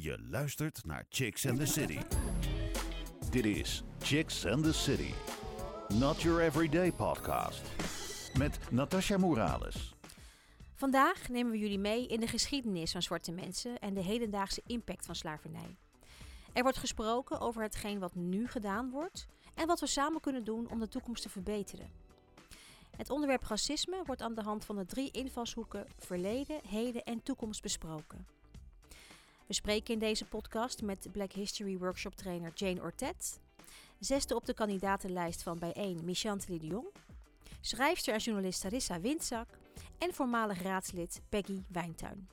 Je luistert naar Chicks and the City. Dit is Chicks and the City. Not your everyday podcast. Met Natasha Morales. Vandaag nemen we jullie mee in de geschiedenis van zwarte mensen en de hedendaagse impact van slavernij. Er wordt gesproken over hetgeen wat nu gedaan wordt en wat we samen kunnen doen om de toekomst te verbeteren. Het onderwerp racisme wordt aan de hand van de drie invalshoeken verleden, heden en toekomst besproken. We spreken in deze podcast met Black History Workshop trainer Jane Ortet, zesde op de kandidatenlijst van bijeen Michanteli de Jong, schrijfster en journalist Sarissa Windzak en voormalig raadslid Peggy Wijntuin.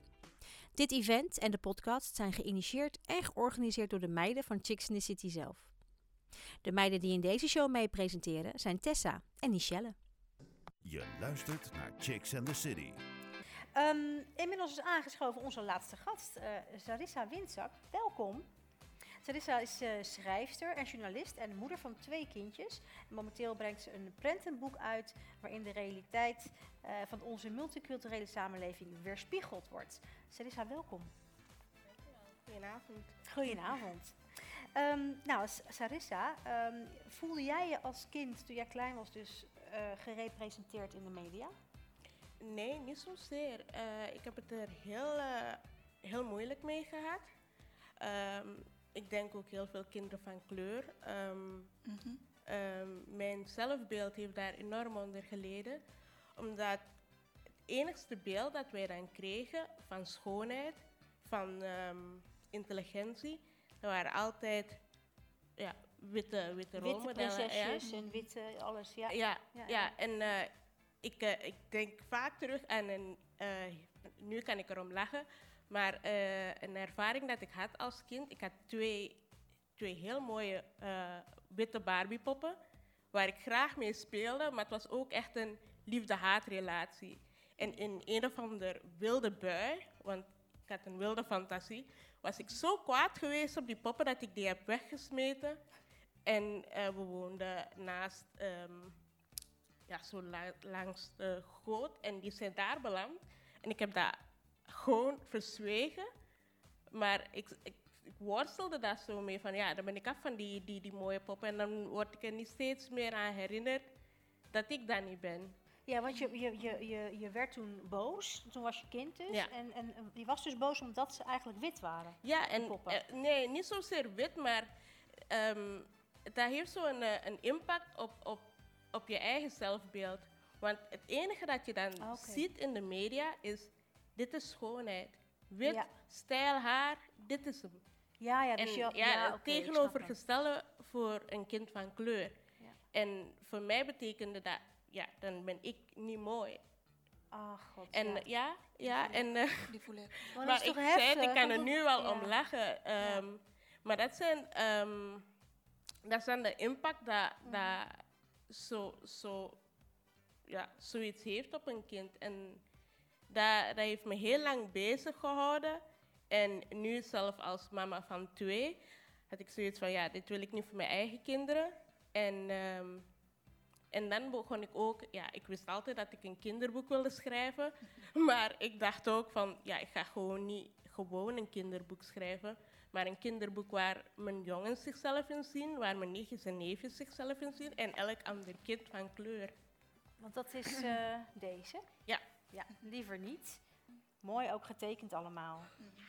Dit event en de podcast zijn geïnitieerd en georganiseerd door de meiden van Chicks in the City zelf. De meiden die in deze show mee presenteren zijn Tessa en Michelle. Je luistert naar Chicks and the City. Um, inmiddels is aangeschoven onze laatste gast, uh, Sarissa Windzak. Welkom. Sarissa is uh, schrijfster en journalist en moeder van twee kindjes. Momenteel brengt ze een prentenboek uit waarin de realiteit uh, van onze multiculturele samenleving weerspiegeld wordt. Sarissa, welkom. Goedenavond. Goedenavond. Um, nou, Sarissa, um, voelde jij je als kind toen jij klein was dus gerepresenteerd in de media? Nee, niet zozeer. Uh, ik heb het er heel, uh, heel moeilijk mee gehad. Um, ik denk ook heel veel kinderen van kleur. Um, mm -hmm. um, mijn zelfbeeld heeft daar enorm onder geleden. Omdat het enigste beeld dat wij dan kregen van schoonheid, van intelligentie, dat waren altijd ja, witte, witte rolmodellen. Witte prinsesjes ja. en witte alles, ja. Ja, ja, ja. en... Uh, ik, uh, ik, denk vaak terug aan een. Uh, nu kan ik erom lachen. Maar uh, een ervaring dat ik had als kind. Ik had twee, twee heel mooie witte Barbiepoppen. Waar ik graag mee speelde. Maar het was ook echt een liefde-haatrelatie. En in een of andere wilde bui. Want ik had een wilde fantasie. Was ik zo kwaad geweest op die poppen dat ik die heb weggesmeten. En we woonden naast. Um, ja, zo la langs de goot en die zijn daar beland. En ik heb dat gewoon verzwegen. Maar ik, ik, ik, worstelde daar zo mee van, ja, dan ben ik af van die, die, die mooie pop. En dan word ik er niet steeds meer aan herinnerd dat ik dat niet ben. Ja, want je, je, je, je, je werd toen boos, toen was je kind dus. Ja. En, en je was dus boos omdat ze eigenlijk wit waren. Ja, en uh, nee, niet zozeer wit, maar um, dat heeft zo'n een, een impact op, op op je eigen zelfbeeld. Want het enige dat je dan okay. ziet in de media is: dit is schoonheid. Wit, ja. stijl haar, dit is hem. Ja, ja, dus en, je, ja, ja het okay, tegenovergestelde voor een kind van kleur. Ja. En voor mij betekende dat, ja, dan ben ik niet mooi. Ach, god. En ja, ja, ja en. Uh, die voel ik. Maar, maar ik zei, ik kan er nu wel om lachen. Um, maar dat zijn, um, dat zijn de impact dat, mm. dat zo, zo, ja, zoiets heeft op een kind. En dat, dat heeft me heel lang bezig gehouden. En nu zelf als mama van twee had ik zoiets van, ja, dit wil ik niet voor mijn eigen kinderen. En, um, en dan begon ik ook, ja, ik wist altijd dat ik een kinderboek wilde schrijven. Maar ik dacht ook van, ja, ik ga gewoon niet gewoon een kinderboek schrijven. Maar een kinderboek waar mijn jongens zichzelf in zien, waar mijn nichtjes en neefjes zichzelf in zien en elk ander kind van kleur. Want dat is uh, deze? Ja. Ja, liever niet. Mooi ook getekend allemaal.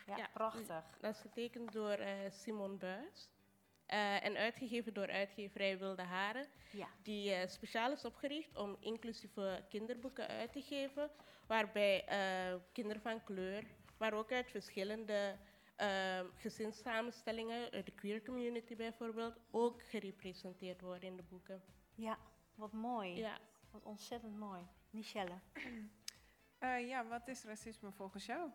Ja, ja prachtig. Dat is getekend door uh, Simon Buis. Uh, en uitgegeven door uitgeverij Wilde Haren, ja. die uh, speciaal is opgericht om inclusieve kinderboeken uit te geven, waarbij uh, kinderen van kleur, maar ook uit verschillende uh, gezinssamenstellingen, de queer community bijvoorbeeld, ook gerepresenteerd worden in de boeken. Ja, wat mooi. Ja. Wat ontzettend mooi. Michelle. Uh, ja, wat is racisme volgens jou?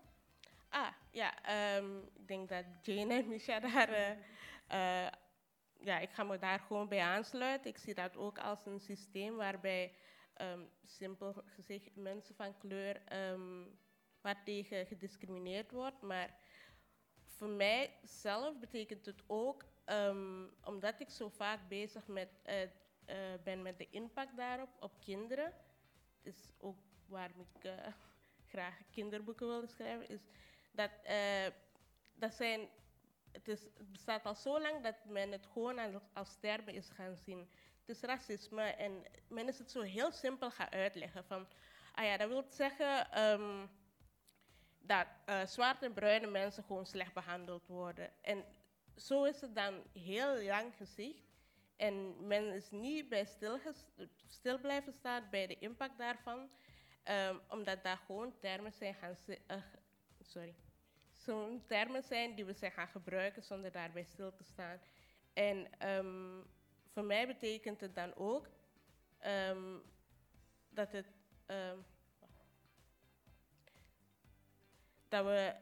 Ah, ja, um, ik denk dat Jane en Michelle daar... Uh, ja, ik ga me daar gewoon bij aansluiten. Ik zie dat ook als een systeem waarbij, um, simpel gezegd, mensen van kleur um, waartegen gediscrimineerd wordt. Maar voor mij zelf betekent het ook, um, omdat ik zo vaak bezig met, uh, uh, ben met de impact daarop op kinderen, is ook waarom ik uh, graag kinderboeken wilde schrijven, is dat dat zijn het, is, bestaat al zo lang dat men het gewoon als, termen is gaan zien. Het is racisme en men is het zo heel simpel gaan uitleggen. Van, ah ja, dat wil zeggen ehm, dat eh, zwarte en bruine mensen gewoon slecht behandeld worden. En zo is het dan heel lang gezegd. En men is niet bij stil, blijven staan bij de impact daarvan. Ehm, omdat daar gewoon termen zijn gaan... Uh, sorry. Zo'n termen zijn die we zijn gaan gebruiken zonder daarbij stil te staan. En um, voor mij betekent het dan ook um, dat het... dat we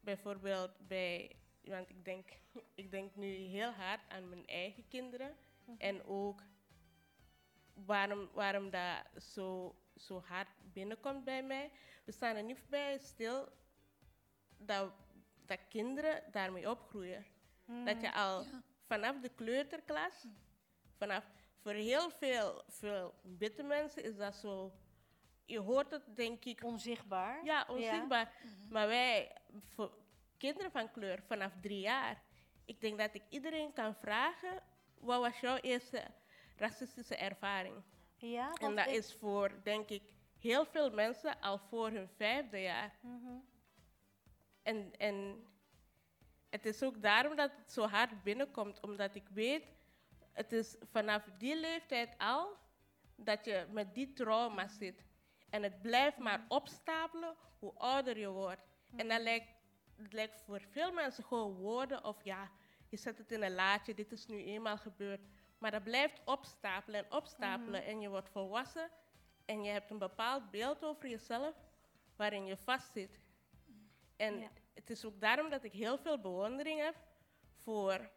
bijvoorbeeld bij want ik denk, ik denk nu heel hard aan mijn eigen kinderen. Mhm. En ook waarom, waarom dat zo, zo hard binnenkomt bij mij. We staan er niet bij stil dat, dat kinderen daarmee opgroeien. Mhm. Dat je al vanaf de kleuterklas, vanaf voor heel veel, veel witte mensen is dat zo. Je hoort het denk ik. Onzichtbaar. Ja, onzichtbaar. Mhm. Maar wij, voor, kinderen van kleur vanaf drie jaar. Ik denk dat ik iedereen kan vragen, wat was jouw eerste racistische ervaring? Ja, en dat is voor, denk ik, heel veel mensen al voor hun vijfde jaar. Mhm. en, en het is ook daarom dat het zo hard binnenkomt, omdat ik weet, het is vanaf die leeftijd al dat je met die trauma zit. En het blijft maar opstapelen hoe ouder je wordt. En dat lijkt het lijkt voor veel mensen gewoon woorden of ja, je zet het in een laadje, dit is nu eenmaal gebeurd. Maar dat blijft opstapelen en opstapelen mhm. en je wordt volwassen en je hebt een bepaald beeld over jezelf waarin je vastzit. En het is ook daarom dat ik heel veel bewondering heb voor,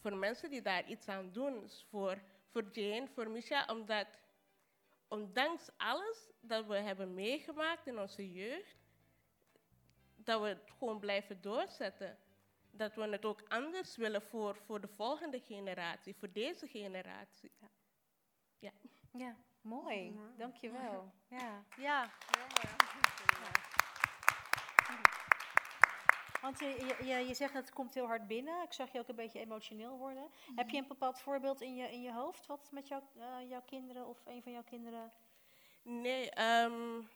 voor mensen die daar iets aan doen. Dus voor, voor Jane, voor Misha, omdat ondanks alles dat we hebben meegemaakt in onze jeugd, dat we het gewoon blijven doorzetten. Dat we het ook anders willen voor, voor de volgende generatie, voor deze generatie. Ja, ja. ja mooi. Ja. Dankjewel. Ja. Ja. Want je, je, je zegt dat het komt heel hard binnen. Ik zag je ook een beetje emotioneel worden. Heb je een bepaald voorbeeld in je, in je hoofd wat met jou, uh, jouw kinderen of een van jouw kinderen? Nee, um,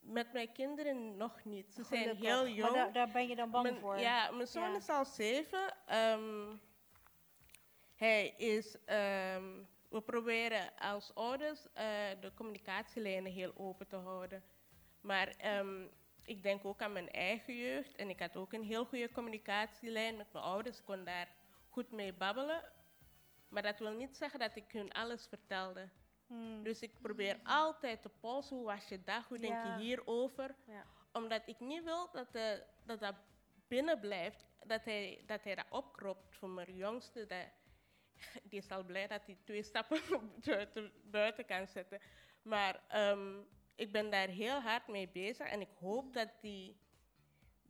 met mijn kinderen nog niet. Ze zijn heel jong. Maar daar, daar, ben je dan bang voor? Ja, mijn zoon is al zeven. Um, hij is... Um, we proberen als ouders uh, de communicatielijnen heel open te houden. Maar um, ik denk ook aan mijn eigen jeugd. En ik had ook een heel goede communicatielijn met mijn ouders. Ik kon daar goed mee babbelen. Maar dat wil niet zeggen dat ik hun alles vertelde. Hmm. Dus ik probeer altijd te polsen, hoe was je dag, hoe denk je hierover? Ja. Omdat ik niet wil dat, de, dat dat binnen blijft, dat hij dat, hij dat opkropt voor mijn jongste. Dat, die is al blij dat hij twee stappen buiten kan zetten. Maar um, ik ben daar heel hard mee bezig en ik hoop dat die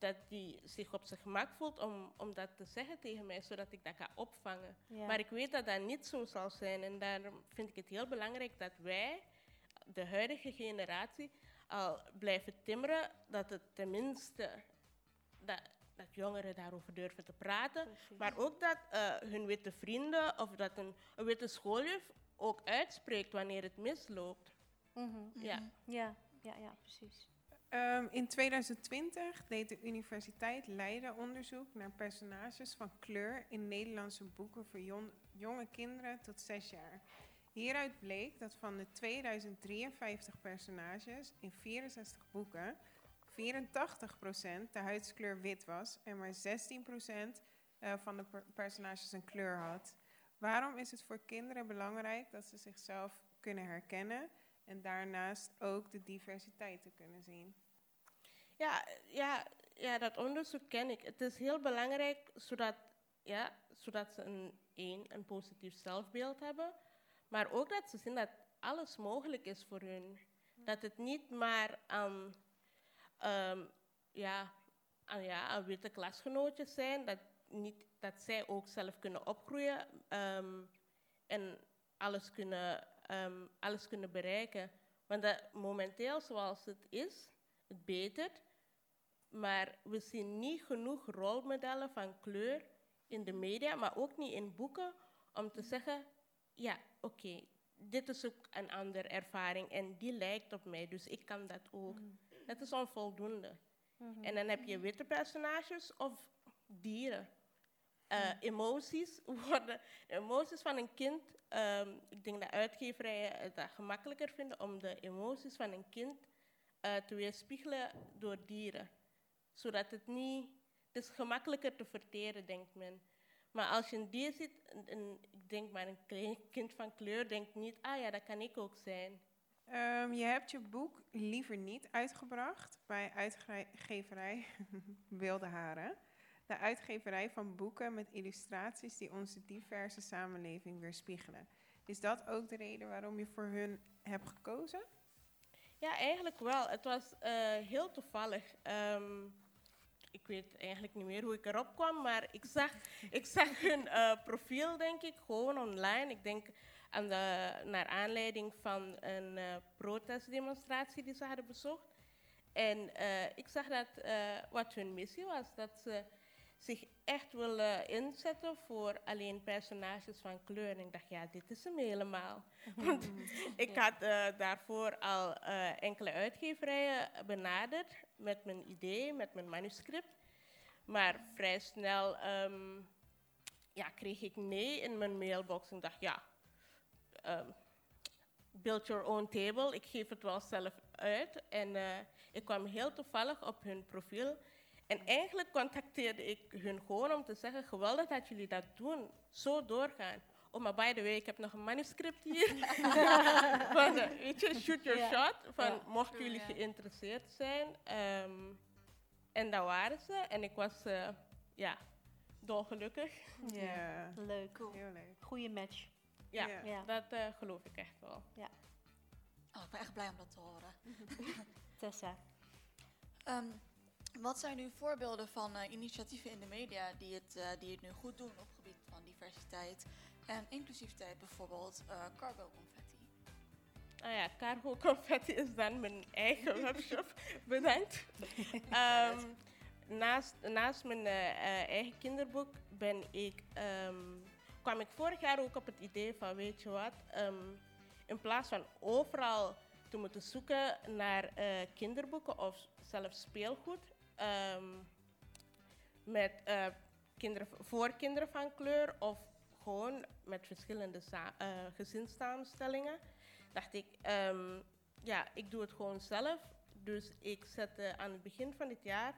dat die zich op zijn gemak voelt om, om dat te zeggen tegen mij, zodat ik dat ga opvangen. Maar ik weet dat dat niet zo zal zijn. En daarom vind ik het heel belangrijk dat wij, de huidige generatie, al blijven timmeren dat het tenminste dat, dat jongeren daarover durven te praten. Maar ook dat uh, hun witte vrienden of dat een, een witte schooljuf ook uitspreekt wanneer het misloopt. Mm ja. Ja, ja, ja, precies. Um, in 2020 deed de Universiteit Leiden onderzoek naar personages van kleur in Nederlandse boeken voor jonge kinderen tot 6 jaar. Hieruit bleek dat van de 2053 personages in 64 boeken 84% de huidskleur wit was en maar 16% uh, van de per personages een kleur had. Waarom is het voor kinderen belangrijk dat ze zichzelf kunnen herkennen en daarnaast ook de diversiteit te kunnen zien? Ja, ja, ja, dat onderzoek ken ik. Het is heel belangrijk zodat, ja, zodat ze een, een, positief zelfbeeld hebben, maar ook dat ze zien dat alles mogelijk is voor hun. Dat het niet maar aan, um, ja, aan, ja, aan witte klasgenootjes zijn, dat, niet, dat zij ook zelf kunnen opgroeien um, en alles kunnen, um, alles kunnen bereiken. Want dat momenteel, zoals het is, het betert, maar we zien niet genoeg rolmodellen van kleur in de media, maar ook niet in boeken, om te zeggen, ja, oké, dit is ook een andere ervaring en die lijkt op mij, dus ik kan dat ook. Dat is onvoldoende. En dan heb je witte personages of dieren. Uh, emoties worden, de emoties van een kind, um, ik denk dat uitgeverijen het dat gemakkelijker vinden om de emoties van een kind uh, te weerspiegelen door dieren. Zodat het niet, het is gemakkelijker te verteren, denkt men. Maar als je een dier ziet, een, ik denk maar een kind van kleur, denkt niet, ah ja, dat kan ik ook zijn. Um, je hebt je boek liever niet uitgebracht bij uitgeverij Wilde Haren. De uitgeverij van boeken met illustraties die onze diverse samenleving weerspiegelen. Is dat ook de reden waarom je voor hun hebt gekozen? Ja, eigenlijk wel. Het was uh, heel toevallig. Um, ik weet eigenlijk niet meer hoe ik erop kwam, maar ik zag, ik zag hun uh, profiel, denk ik, gewoon online. Ik denk aan de, naar aanleiding van een uh, protestdemonstratie die ze hadden bezocht. En ik zag dat wat hun missie was, dat ze zich echt willen inzetten voor alleen personages van kleur. En ik dacht, ja, dit is hem helemaal. Want ik had daarvoor al enkele uitgeverijen benaderd met mijn idee, met mijn manuscript. Maar vrij snel um, ja, kreeg ik nee in mijn mailbox. En dacht, ja, um, build your own table. Ik geef het wel zelf uit. En uh, ik kwam heel toevallig op hun profiel. En eigenlijk contacteerde ik hun gewoon om te zeggen, geweldig dat jullie dat doen. Zo doorgaan. Oh, maar by the way, ik heb nog een manuscript hier. van, uh, weet je, shoot your shot. Van, ja. mochten jullie geïnteresseerd zijn. Um, en daar waren ze. En ik was, uh, ja, dolgelukkig. Ja. Leuk. Cool. Heel leuk. Goeie match. Ja, ja. dat uh, geloof ik echt wel. Ja. Oh, ik ben echt blij om dat te horen. Tessa. Um, wat zijn nu voorbeelden van uh, initiatieven in de media die het, uh, die het nu goed doen op het gebied van diversiteit en inclusiviteit, bijvoorbeeld uh, cargo confetti? Nou ja, cargo confetti is dan mijn eigen webshop. Bedankt. um, naast, naast mijn eigen kinderboek ben ik, um, kwam ik vorig jaar ook op het idee van, weet je wat, um, in plaats van overal te moeten zoeken naar kinderboeken of zelfs speelgoed, Um, met uh, kinderen, voor kinderen van kleur of gewoon met verschillende uh, gezinssamenstellingen, dacht ik, um, ja, ik doe het gewoon zelf. Dus ik zette aan het begin van dit jaar,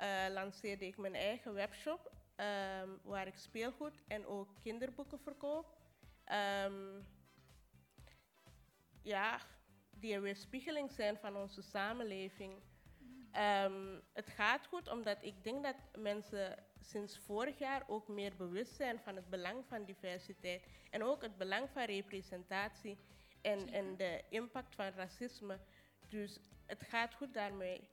uh, lanceerde ik mijn eigen webshop, um, waar ik speelgoed en ook kinderboeken verkoop. ja, die een weerspiegeling zijn van onze samenleving. Um, het gaat goed omdat ik denk dat mensen sinds vorig jaar ook meer bewust zijn van het belang van diversiteit en ook het belang van representatie en, en de impact van racisme. Dus het gaat goed daarmee.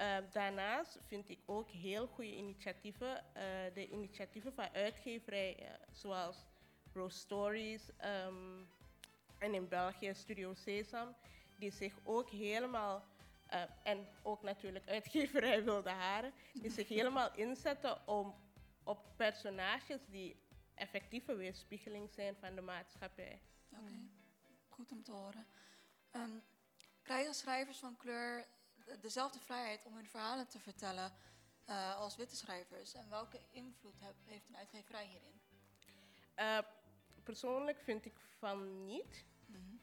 Uh, daarnaast vind ik ook heel goede initiatieven, uh, de initiatieven van uitgeverijen zoals Rose Stories um, en in België Studio Sesam, die zich ook helemaal uh, en ook natuurlijk uitgeverij Wilde Haren, die zich helemaal inzetten om op personages die effectieve weerspiegeling zijn van de maatschappij. Oké, okay. goed om te horen. Um, krijgen schrijvers van kleur dezelfde vrijheid om hun verhalen te vertellen uh, als witte schrijvers? En welke invloed heb, heeft een uitgeverij hierin? Uh, persoonlijk vind ik van niet. Mm -hmm.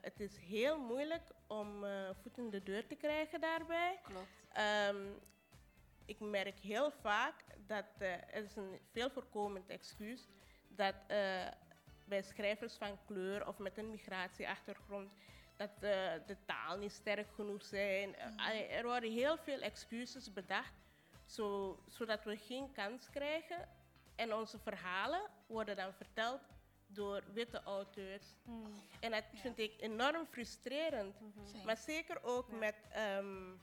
Het is heel moeilijk om uh, voet in de deur te krijgen daarbij. Klopt. Um, ik merk heel vaak dat uh, er is een veel voorkomend excuus dat bij schrijvers van kleur of met een migratieachtergrond dat de taal niet sterk genoeg zijn. Mm. er worden heel veel excuses bedacht zo, zodat we geen kans krijgen en onze verhalen worden dan verteld door witte auteurs. Mm. En dat ja. vind ik enorm frustrerend. Mm -hmm. Maar zeker ook ja. met um,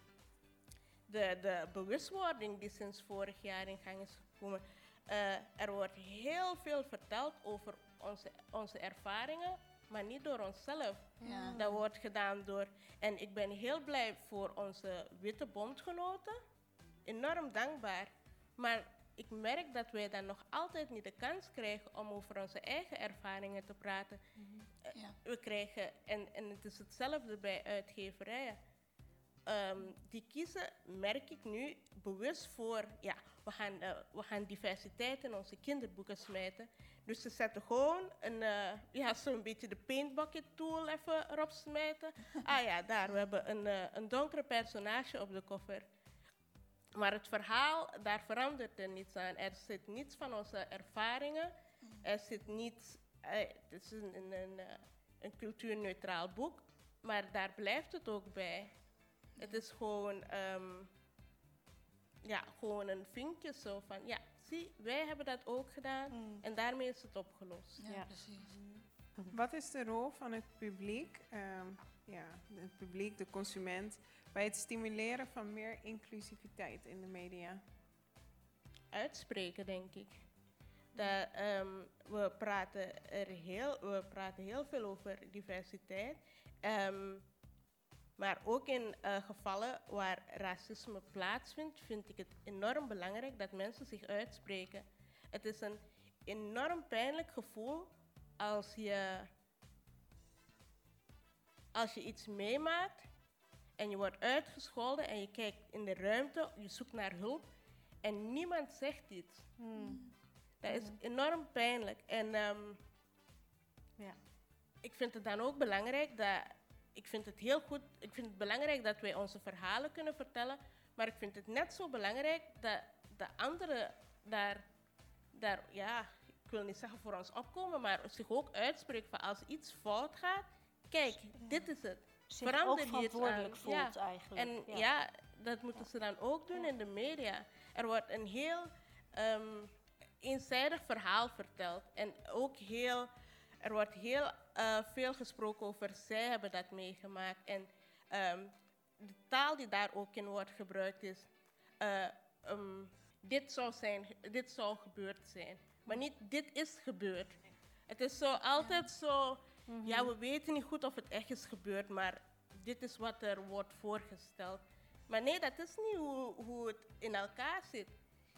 de, de bewustwording die sinds vorig jaar in gang is gekomen. Uh, er wordt heel veel verteld over onze, onze ervaringen, maar niet door onszelf. Ja. Dat wordt gedaan door. En ik ben heel blij voor onze witte bondgenoten enorm dankbaar. Maar ik merk dat wij dan nog altijd niet de kans krijgen om over onze eigen ervaringen te praten. Ja. We krijgen, en, en het is hetzelfde bij uitgeverijen. Ehm, die kiezen, merk ik nu, bewust voor, ja, we gaan, eh, we gaan diversiteit in onze kinderboeken smijten. Dus ze zetten gewoon een, eh, ja, zo'n beetje de paint bucket tool even erop smijten. ah ja, daar, we hebben een, eh, een donkere personage op de koffer. Maar het verhaal, daar verandert er niets aan. Er zit niets van onze ervaringen. Er zit niets. eh, het is een, een, een, eh, een cultuurneutraal boek, maar daar blijft het ook bij. Het is gewoon, ehm, ja, gewoon een vinkje zo van, ja, zie, wij hebben dat ook gedaan Mm. en daarmee is het opgelost. Ja, Ja. precies. Wat is de rol van het publiek, ehm, ja, het publiek, de consument, bij het stimuleren van meer inclusiviteit in de media? uitspreken, denk ik. Ehm, we, praten er heel, we praten heel veel over diversiteit. Ehm, maar ook in eh, gevallen waar racisme plaatsvindt, vind ik het enorm belangrijk dat mensen zich uitspreken. Het is een enorm pijnlijk gevoel als je, als je iets meemaakt en je wordt uitgescholden en je kijkt in de ruimte, je zoekt naar hulp en niemand zegt iets. Mm. Dat is enorm pijnlijk. En ehm, Ja. ik vind het dan ook belangrijk dat. Ik vind het heel goed. Ik vind het belangrijk dat wij onze verhalen kunnen vertellen. Maar ik vind het net zo belangrijk dat de anderen daar, daar ja, ik wil niet zeggen voor ons opkomen, maar zich ook uitspreken van als iets fout gaat. Kijk, dit is het. Zich Verander ook verantwoordelijk voelt Ja. eigenlijk. En ja. dat moeten ze dan ook doen in de media. Er wordt een heel ehm, eenzijdig verhaal verteld. En ook heel, er wordt heel eh, veel gesproken over zij hebben dat meegemaakt. En ehm, de taal die daar ook in wordt gebruikt is, eh, ehm, dit, zou zijn, dit zou gebeurd zijn. Maar niet dit is gebeurd. Het is zo altijd zo, Mhm. ja, we weten niet goed of het echt is gebeurd, maar dit is wat er wordt voorgesteld. Maar nee, dat is niet hoe, hoe het in elkaar zit.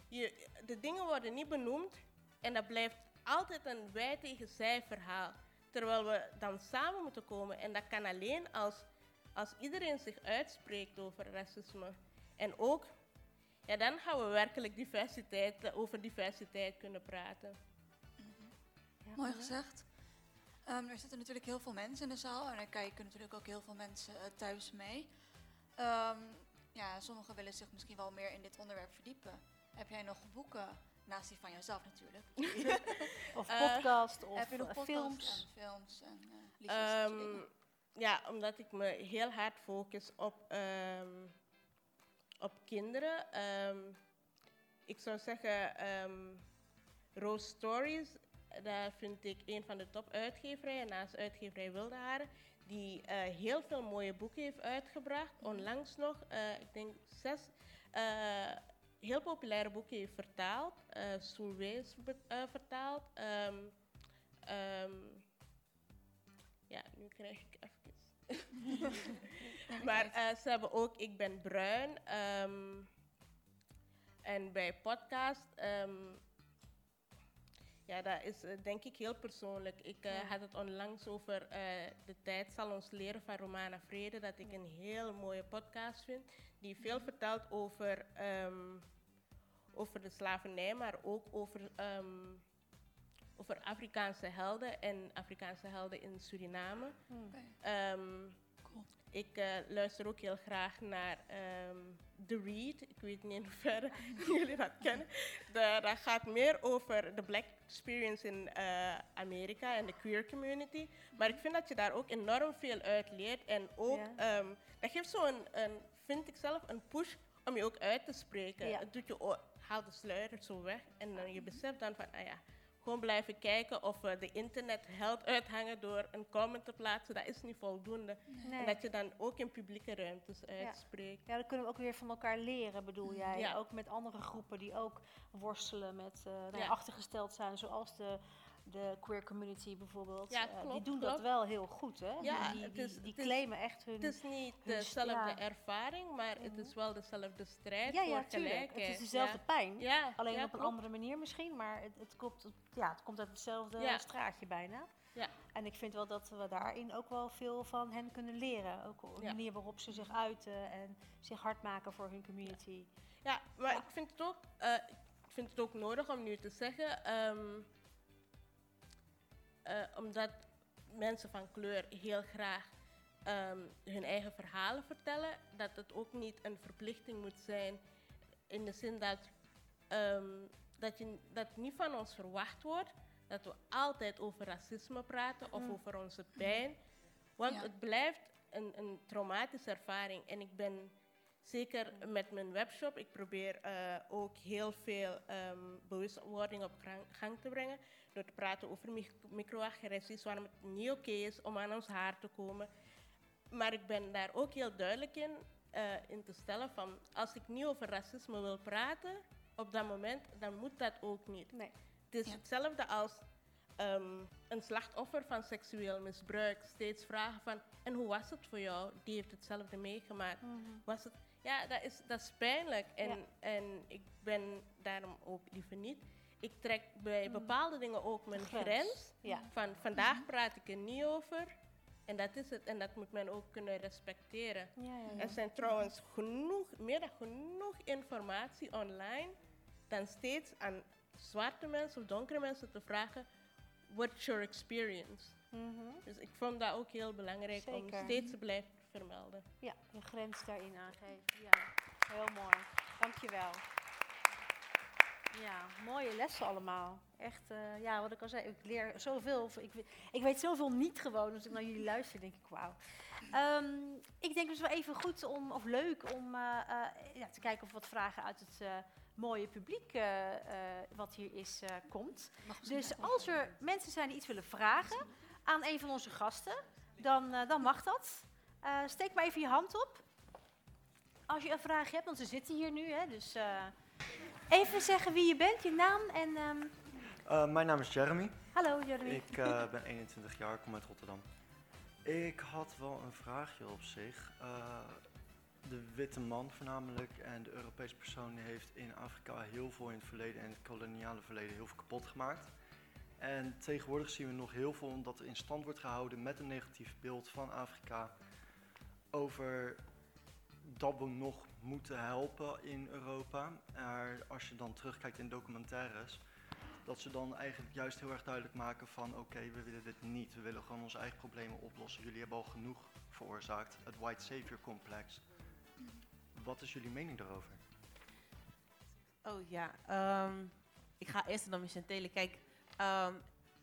Je, de dingen worden niet benoemd en dat blijft altijd een wij tegen zij verhaal. Terwijl we dan samen moeten komen en dat kan alleen als, als iedereen zich uitspreekt over racisme. En ook, ja, dan gaan we werkelijk diversiteit, eh, over diversiteit kunnen praten. Ja, Mooi gezegd. Ehm, er zitten natuurlijk heel veel mensen in de zaal en er kijken natuurlijk ook heel veel mensen eh, thuis mee. Ehm, ja, sommigen willen zich misschien wel meer in dit onderwerp verdiepen. Heb jij nog boeken, naast die van jezelf natuurlijk? Of Eh, podcast, of Heb je nog eh, podcasts films. en films en eh liedjes? Ehm, dingen? ja, omdat ik me heel hard focus op, ehm, op kinderen. Ehm, ik zou zeggen, ehm Rose Stories, daar vind ik een van de top uitgeverijen, naast uitgeverij Wilde Haren, die eh, heel veel mooie boeken heeft uitgebracht. Onlangs nog, eh, ik denk zes eh, heel populaire boeken heeft vertaald. Uh, vertaald. Ehm, ehm, ja, nu krijg ik even. maar ze hebben ook Ik Ben Bruin. ehm, en bij podcast, ja, dat is eh, denk ik heel persoonlijk. Ik eh, had het onlangs over eh, De Tijd zal ons leren van Romana Vrede, dat ik een heel mooie podcast vind, die veel vertelt over, ehm, over de slavernij, maar ook over, ehm, over Afrikaanse helden en Afrikaanse helden in Suriname. Oké, Ehm, cool. Ik eh, luister ook heel graag naar ehm The Read. Ik weet niet in hoeverre jullie dat kennen. De, dat gaat meer over de black experience in eh, Amerika en de queer community. Maar ik vind dat je daar ook enorm veel uit leert. En ook, Ja. ehm, dat geeft zo een, een, vind ik zelf, een push om je ook uit te spreken. Ja. Het doet je, haalt de sluier zo weg. En dan je beseft dan van, ah ja, gewoon blijven kijken of we de internet held uithangen door een comment te plaatsen. Dat is niet voldoende. Nee. En dat je dan ook in publieke ruimtes uitspreekt. Ja, dan kunnen we ook weer van elkaar leren, bedoel jij? Ja. Ook met andere groepen die ook worstelen met, eh Ja. achtergesteld zijn, zoals de de queer community bijvoorbeeld. Ja, eh, die klopt, doen dat wel heel goed, hè? Ja, die die, is- claimen echt hun... Het is niet dezelfde ja. ervaring, maar het Mhm. is wel dezelfde strijd ja, ja, tuurlijk. gelijkheid. Het is dezelfde pijn. Alleen op een klopt. andere manier misschien, maar het, het, komt, ja, het komt uit hetzelfde straatje bijna. Ja. En ik vind wel dat we daarin ook wel veel van hen kunnen leren. Ook op de Ja. manier waarop ze zich uiten en zich hard maken voor hun community. Ja, maar ik vind het ook, eh, ik vind het ook nodig om nu te zeggen, ehm, eh, omdat mensen van kleur heel graag ehm, hun eigen verhalen vertellen, dat het ook niet een verplichting moet zijn in de zin dat, ehm, dat, je, dat niet van ons verwacht wordt dat we altijd over racisme praten of Mm. over onze pijn. Want Ja. het blijft een, een traumatische ervaring. En ik ben zeker met mijn webshop, ik probeer eh, ook heel veel ehm, bewustwording op gang, te brengen. Door te praten over mic- microagressies, waarom het niet oké is om aan ons haar te komen. Maar ik ben daar ook heel duidelijk in, eh, in te stellen van als ik niet over racisme wil praten op dat moment, dan moet dat ook niet. Nee. Het is Ja. hetzelfde als ehm, een slachtoffer van seksueel misbruik steeds vragen van en hoe was het voor jou? Die heeft hetzelfde meegemaakt. Was het? Ja, dat is, dat is pijnlijk en, Ja. en ik ben daarom ook liever niet. Ik trek bij Mm. bepaalde dingen ook mijn Grens. grens. Ja. Van vandaag praat ik er niet over. En dat is het. En dat moet men ook kunnen respecteren. Ja, ja. Er zijn trouwens genoeg, meer dan genoeg informatie online dan steeds aan zwarte mensen of donkere mensen te vragen, what's your experience? Mhm. Dus ik vond dat ook heel belangrijk Zeker. om steeds te blijven vermelden. Ja, je grens daarin aangeven. Ja, heel mooi. Dankjewel. Ja, mooie lessen allemaal. Echt, eh, ja, wat ik al zei, ik leer zoveel. Ik, ik weet zoveel niet gewoon. Als ik naar jullie luister, denk ik, wauw. Ehm, ik denk dus wel even goed om, of leuk om eh, eh, ja, te kijken of wat vragen uit het mooie publiek wat hier is, komt. Dus als er mensen zijn die iets willen vragen aan een van onze gasten, dan, dan mag dat. Eh, steek maar even je hand op. Als je een vraag hebt, want ze zitten hier nu. Hè, dus eh, even zeggen wie je bent, je naam en... ehm, Uh, mijn naam is Jeremy. hallo Jeremy. Ik ben 21 jaar, kom uit Rotterdam. Ik had wel een vraagje op zich. De witte man voornamelijk en de Europese persoon heeft in Afrika heel veel in het verleden en het koloniale verleden heel veel kapot gemaakt. En tegenwoordig zien we nog heel veel omdat er in stand wordt gehouden met een negatief beeld van Afrika over dat we nog moeten helpen in Europa. Maar als je dan terugkijkt in documentaires, dat ze dan eigenlijk juist heel erg duidelijk maken van oké, we willen dit niet. We willen gewoon onze eigen problemen oplossen. Jullie hebben al genoeg veroorzaakt. Het white savior complex. Wat is jullie mening daarover? Oh ja, ehm, ik ga eerst naar Michel Telen. Kijk, ehm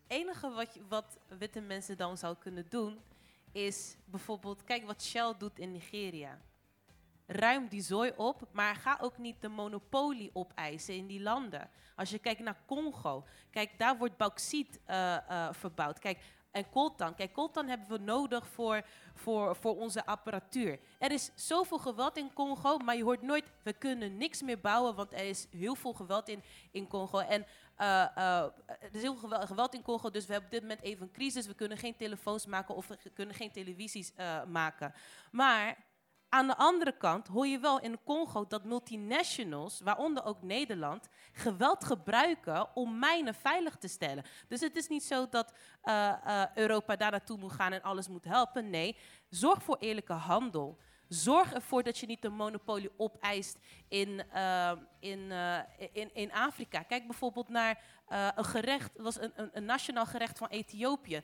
enige wat, wat witte mensen dan zou kunnen doen, is bijvoorbeeld, kijk wat Shell doet in Nigeria. Ruim die zooi op, maar ga ook niet de monopolie opeisen in die landen. Als je kijkt naar Congo, kijk, daar wordt bauxiet eh, eh, verbouwd. Kijk, en coltan. Kijk, coltan hebben we nodig voor, voor, voor onze apparatuur. Er is zoveel geweld in Congo, maar je hoort nooit, we kunnen niks meer bouwen, want er is heel veel geweld in, in Congo. En eh, eh, er is heel geweld, geweld in Congo, dus we hebben op dit moment even een crisis. We kunnen geen telefoons maken of we kunnen geen televisies eh, maken. Maar aan de andere kant hoor je wel in Congo dat multinationals, waaronder ook Nederland, geweld gebruiken om mijnen veilig te stellen. Dus het is niet zo dat Europa daar naartoe moet gaan en alles moet helpen. Nee, zorg voor eerlijke handel. Zorg ervoor dat je niet de monopolie opeist in, eh, in, eh, in, in Afrika. Kijk bijvoorbeeld naar eh, een gerecht, was een, een, een nationaal gerecht van Ethiopië.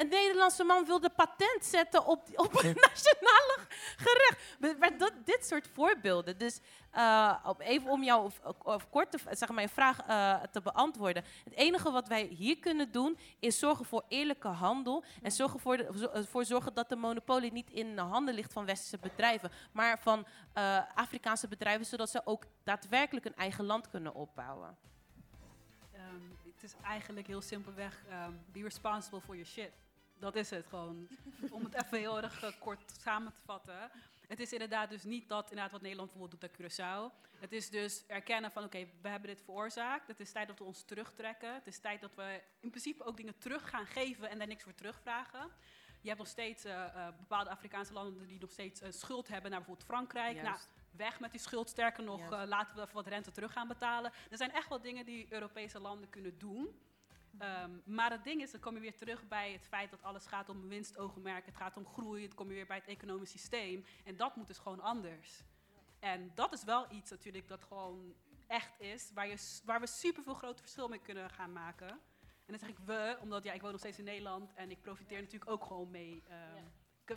Een Nederlandse man wilde patent zetten op, op een nationale gerecht. Dat, dit soort voorbeelden. Dus eh, even om jou of, zeg maar, vraag eh, te beantwoorden. Het enige wat wij hier kunnen doen is zorgen voor eerlijke handel. En zorgen voor, zo- voor zorgen dat de monopolie niet in de handen ligt van westerse bedrijven. Maar van eh, Afrikaanse bedrijven, zodat ze ook daadwerkelijk een eigen land kunnen opbouwen. Ehm, het is eigenlijk heel simpelweg, ehm, be responsible for your shit. Dat is het gewoon. Om het even heel erg eh, kort samen te vatten. Het is inderdaad dus niet dat inderdaad wat Nederland bijvoorbeeld doet aan Curaçao. Het is dus erkennen van oké, we hebben dit veroorzaakt. Het is tijd dat we ons terugtrekken. Het is tijd dat we in principe ook dingen terug gaan geven en daar niks voor terugvragen. Je hebt nog steeds eh, eh, bepaalde Afrikaanse landen die nog steeds schuld hebben naar bijvoorbeeld Frankrijk. Nou, weg met die schuld. Sterker nog, laten we even wat rente terug gaan betalen. Er zijn echt wel dingen die Europese landen kunnen doen. Ehm, maar het ding is, dan kom je weer terug bij het feit dat alles gaat om winstoogmerk. Het gaat om groei. Dan kom je weer bij het economisch systeem. En dat moet dus gewoon anders. En dat is wel iets natuurlijk dat gewoon echt is. Waar, je, waar we super veel grote verschil mee kunnen gaan maken. En dan zeg ik we, omdat ja, ik woon nog steeds in Nederland. En ik profiteer natuurlijk ook gewoon mee. ehm,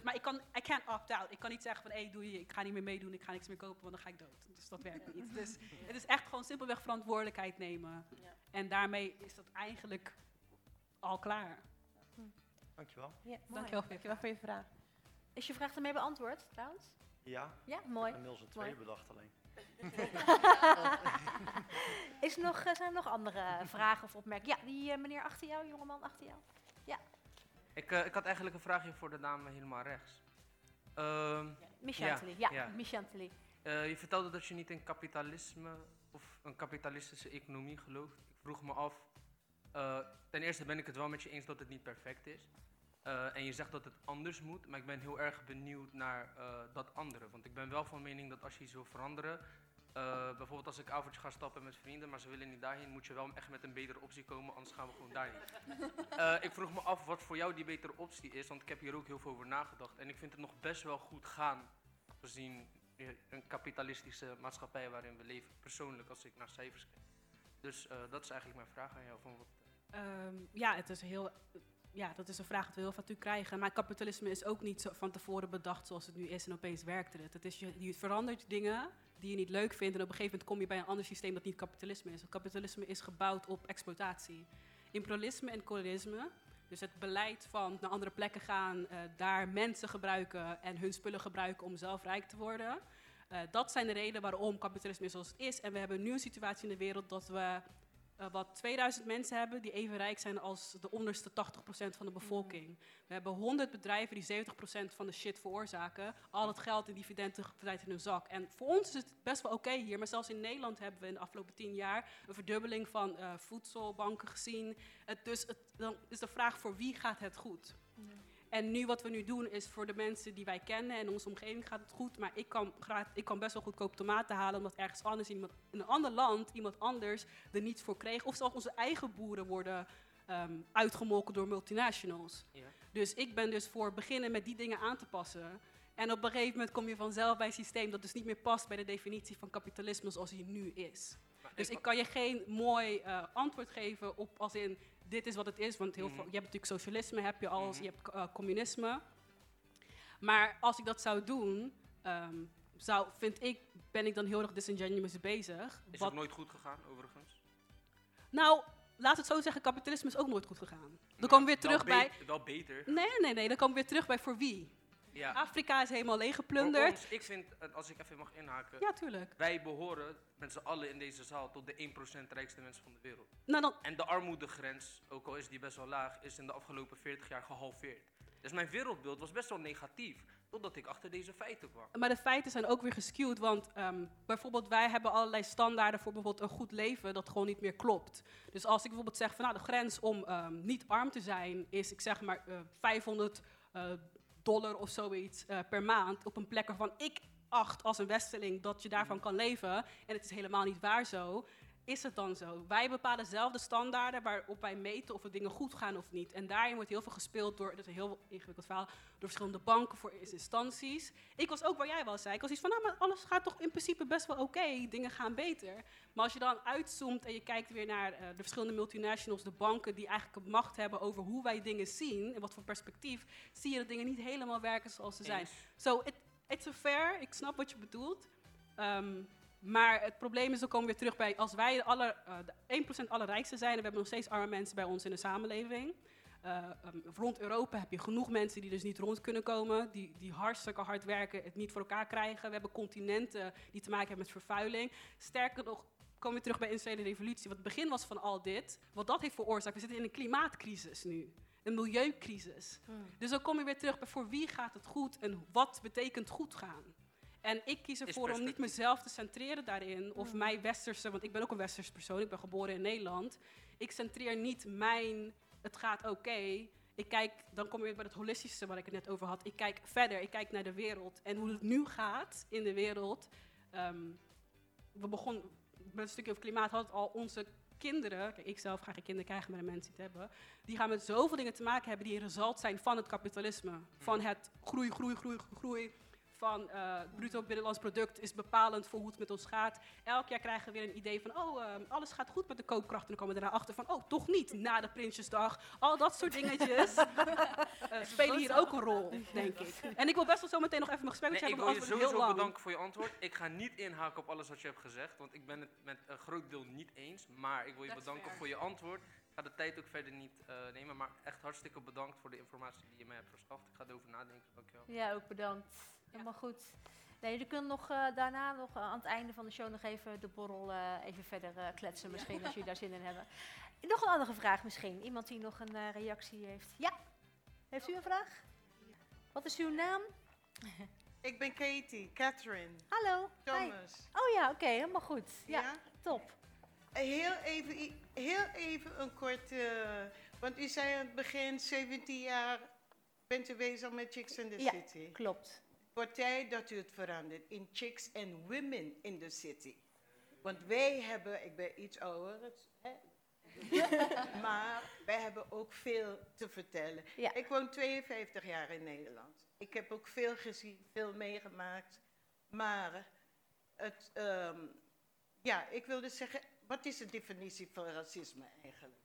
Maar ik kan, I can't opt out. Ik kan niet zeggen van, hé, doe je, ik ga niet meer meedoen, ik ga niks meer kopen, want dan ga ik dood. Dus dat werkt niet. Dus het is echt gewoon simpelweg verantwoordelijkheid nemen. En daarmee is dat eigenlijk al klaar. Dankjewel. Ja. Dankjewel. Dankjewel voor je vraag. Is je vraag ermee beantwoord trouwens? Ja, Ja, mooi. inmiddels een twee Mooi. bedacht alleen. Is er nog, eh, zijn er nog andere vragen of opmerkingen? Ja, die eh, meneer achter jou, jongeman achter jou. Ik, eh, ik had eigenlijk een vraagje voor de dame helemaal rechts. Michanteli. Ja, ja. Michanteli. eh, je vertelde dat je niet in kapitalisme of een kapitalistische economie gelooft. Ik vroeg me af, eh, ten eerste ben ik het wel met je eens dat het niet perfect is. En je zegt dat het anders moet, maar ik ben heel erg benieuwd naar dat andere. Want ik ben wel van mening dat als je iets wil veranderen, eh, bijvoorbeeld als ik avondje ga stappen met vrienden, maar ze willen niet daarheen, moet je wel echt met een betere optie komen, anders gaan we gewoon daarheen. Eh, ik vroeg me af wat voor jou die betere optie is, want ik heb hier ook heel veel over nagedacht. En ik vind het nog best wel goed gaan, gezien eh, een kapitalistische maatschappij waarin we leven, persoonlijk als ik naar cijfers kijk. Dus eh, dat is eigenlijk mijn vraag aan jou. Van wat, Ehm, ja, het is heel, ja, dat is een vraag die we heel vaak krijgen. Maar kapitalisme is ook niet zo van tevoren bedacht zoals het nu is en opeens werkt het. Het is je, verandert dingen die je niet leuk vindt en op een gegeven moment kom je bij een ander systeem dat niet kapitalisme is. Kapitalisme is gebouwd op exploitatie. Imperialisme en kolonisme, dus het beleid van naar andere plekken gaan, eh, daar mensen gebruiken en hun spullen gebruiken om zelf rijk te worden. Eh, dat zijn de redenen waarom kapitalisme is zoals het is. En we hebben nu een situatie in de wereld dat we eh, wat 2000 mensen hebben die even rijk zijn als de onderste 80% van de bevolking. We hebben 100 bedrijven die 70% van de shit veroorzaken. Al het geld en dividenden verdwijnt in hun zak. En voor ons is het best wel oké hier, maar zelfs in Nederland hebben we in de afgelopen 10 jaar een verdubbeling van eh, voedselbanken gezien. Het, dus het, dan is de vraag voor wie gaat het goed? En nu wat we nu doen is voor de mensen die wij kennen en onze omgeving gaat het goed. Maar ik kan, ik kan best wel goedkoop tomaten halen omdat ergens anders in, een ander land iemand anders er niets voor kreeg. Of zelfs onze eigen boeren worden ehm, uitgemolken door multinationals. Ja. Dus ik ben dus voor beginnen met die dingen aan te passen. En op een gegeven moment kom je vanzelf bij een systeem dat dus niet meer past bij de definitie van kapitalisme zoals die nu is. Maar Dus ik kan je geen mooi eh, antwoord geven op als in dit is wat het is. Want heel Mhm. veel, je hebt natuurlijk socialisme, heb je al, Mhm. je hebt eh, communisme. Maar als ik dat zou doen, ehm, zou, vind ik, ben ik dan heel erg disingenuous bezig. Is Wat- ook nooit goed gegaan, overigens? nou, laat het zo zeggen, kapitalisme is ook nooit goed gegaan. Dan komen we weer terug bij... Wel beter. Nee, nee, nee, dan komen we weer terug bij voor wie. Ja. Afrika is helemaal leeggeplunderd. ons, ik vind, eh, als ik even mag inhaken, Ja, tuurlijk. wij behoren met z'n allen in deze zaal tot de 1% rijkste mensen van de wereld. Nou, dan, En de armoedegrens, ook al is die best wel laag, is in de afgelopen 40 jaar gehalveerd. Dus mijn wereldbeeld was best wel negatief, totdat ik achter deze feiten kwam. Maar de feiten zijn ook weer geskewd, want ehm, bijvoorbeeld wij hebben allerlei standaarden voor bijvoorbeeld een goed leven dat gewoon niet meer klopt. Dus als ik bijvoorbeeld zeg van nou de grens om ehm, niet arm te zijn is ik zeg maar eh, 500 eh, dollar of zoiets eh, per maand op een plek waarvan ik acht als een westerling dat je daarvan kan leven en het is helemaal niet waar zo. Is het dan zo? Wij bepalen zelf de standaarden waarop wij meten of er dingen goed gaan of niet. En daarin wordt heel veel gespeeld door, dat is een heel ingewikkeld verhaal, door verschillende banken voor instanties. Ik was ook waar jij wel zei. Ik was iets van, nou, maar alles gaat toch in principe best wel oké. Dingen gaan beter. Maar als je dan uitzoomt en je kijkt weer naar eh, de verschillende multinationals, de banken die eigenlijk macht hebben over hoe wij dingen zien en wat voor perspectief, zie je dat dingen niet helemaal werken zoals ze zijn. Eens. So, it, it's a fair. Ik snap wat je bedoelt. Ehm, maar het probleem is, dan komen we weer terug bij, als wij de, aller, eh, de 1% allerrijkste zijn, en we hebben nog steeds arme mensen bij ons in de samenleving. eh, ehm, rond Europa heb je genoeg mensen die dus niet rond kunnen komen, die, die hartstikke hard werken, het niet voor elkaar krijgen. We hebben continenten die te maken hebben met vervuiling. Sterker nog, komen we terug bij de industriële revolutie, wat het begin was van al dit, wat dat heeft veroorzaakt. We zitten in een klimaatcrisis nu, een milieucrisis. Dus dan kom je weer terug bij voor wie gaat het goed en wat betekent goed gaan. En ik kies ervoor om niet mezelf te centreren daarin. Of mijn westerse, want ik ben ook een westers persoon. Ik ben geboren in Nederland. Ik centreer niet mijn, het gaat oké. Ik kijk, dan kom je weer bij het holistische waar ik het net over had. Ik kijk verder, ik kijk naar de wereld. En hoe het nu gaat in de wereld. Ehm, we begonnen met een stukje over klimaat, had het al onze kinderen, kijk, ik zelf ga geen kinderen krijgen, maar de mensen die het hebben, die gaan met zoveel dingen te maken hebben die een result zijn van het kapitalisme. Van het groei, groei, groei, groei. Van eh, het bruto binnenlands product is bepalend voor hoe het met ons gaat. Elk jaar krijgen we weer een idee van, oh, eh, alles gaat goed met de koopkracht. En dan komen we daarna achter van, oh, toch niet, na de Prinsjesdag. Al dat soort dingetjes eh, spelen hier ook een rol, denk ik. En ik wil best wel zo meteen nog even mijn gesprek met Nee, je ik hebben, wil je heel sowieso bedanken voor je antwoord. Ik ga niet inhaken op alles wat je hebt gezegd, want ik ben het met een groot deel niet eens. Maar ik wil je Dat bedanken fair. voor je antwoord. Ik ga de tijd ook verder niet eh, nemen, maar echt hartstikke bedankt voor de informatie die je mij hebt verschaft. Ik ga erover nadenken, dankjewel. Ja, ook bedankt. Helemaal goed. Nee, jullie kunnen nog, eh, daarna nog eh, aan het einde van de show nog even de borrel eh, even verder kletsen misschien, als jullie daar zin in hebben. Nog een andere vraag misschien. Iemand die nog een reactie heeft. Ja, heeft u een vraag? Wat is uw naam? Ik ben Katie, Catherine, Hallo. Hi. Thomas. Oh ja, oké, helemaal goed. Ja, Ja? top. Heel even, heel even een kort, eh, want u zei aan het begin, 17 jaar bent u bezig met Chicks in the Ja. City. Klopt. Tijd dat u het verandert in Chicks and Women in the City. Want wij hebben, ik ben iets ouder, het- hè? maar wij hebben ook veel te vertellen. Ja. Ik woon 52 jaar in Nederland. Ik heb ook veel gezien, veel meegemaakt. Maar het, ehm, ja, ik wilde zeggen, wat is de definitie van racisme eigenlijk?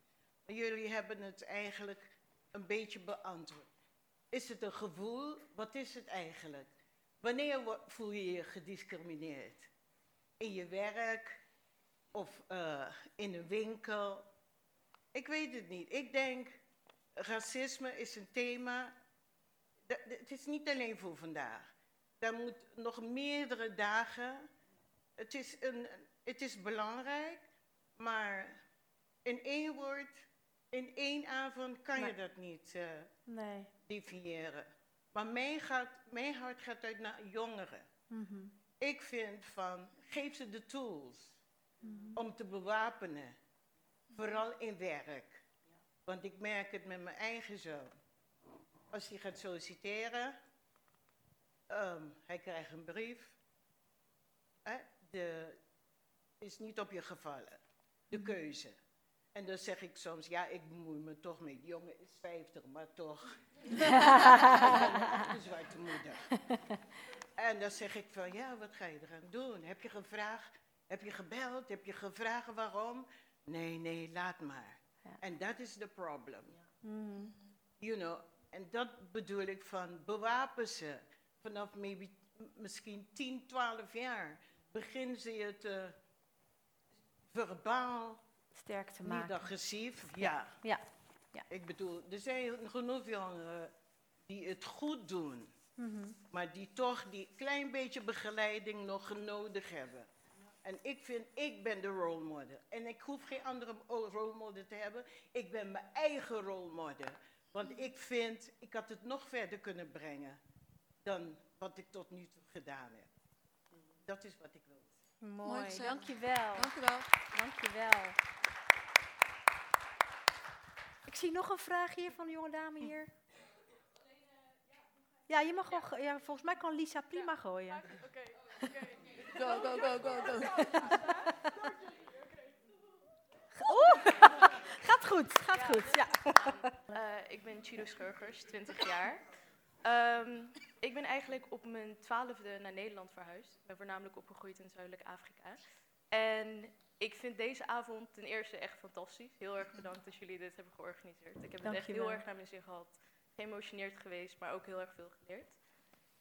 Jullie hebben het eigenlijk een beetje beantwoord. Is het een gevoel? Wat is het eigenlijk? Wanneer voel je je gediscrimineerd? In je werk of eh, in een winkel? Ik weet het niet. Ik denk, racisme is een thema. dat- Het is niet alleen voor vandaag. Daar moet nog meerdere dagen. Het is, een, het is belangrijk, maar in één woord, in één avond kan je dat niet eh, Nee. definiëren. Maar mijn, hart gaat uit naar jongeren. Mhm. Ik vind van, geef ze de tools Mhm. om te bewapenen. Vooral in werk. Want ik merk het met mijn eigen zoon. Als hij gaat solliciteren, ehm, hij krijgt een brief. Hè, de, is niet op je gevallen. De keuze. En dan zeg ik soms, ja, ik bemoei me toch met jongen, is 50, maar toch. de zwarte moeder. En dan zeg ik van, ja, wat ga je eraan doen? Heb je gevraagd? Heb je gebeld? Heb je gevraagd waarom? Nee, nee, laat maar. Ja. En dat is de problem. Mhm. You know, en dat bedoel ik van bewapen ze. Vanaf maybe, misschien 10, 12 jaar beginnen ze je te verbaal, Sterk te niet maken. agressief. Ja. Ja. Ja. Ik bedoel, er zijn genoeg jongeren die het goed doen, Mhm. maar die toch die klein beetje begeleiding nog nodig hebben. En ik vind, ik ben de role model. En ik hoef geen andere o- role model te hebben. Ik ben mijn eigen role model. Want ik vind, ik had het nog verder kunnen brengen dan wat ik tot nu toe gedaan heb. Dat is wat ik wil. Mooi, gezegd. dankjewel. Dank u wel. Dankjewel. Ik zie nog een vraag hier van de jonge dame hier. Ja, je mag wel. Ja, volgens mij kan Lisa prima gooien. Go, go, go, go, go. Oeh, gaat goed, gaat goed. Ja. Eh, ik ben Chiro Schurgers, 20 jaar. Ehm, ik ben eigenlijk op mijn twaalfde naar Nederland verhuisd. Ik ben voornamelijk opgegroeid in Zuidelijk Afrika. En ik vind deze avond ten eerste echt fantastisch. Heel erg bedankt dat jullie dit hebben georganiseerd. Ik heb het echt heel erg naar mijn zin gehad. Geëmotioneerd geweest, maar ook heel erg veel geleerd.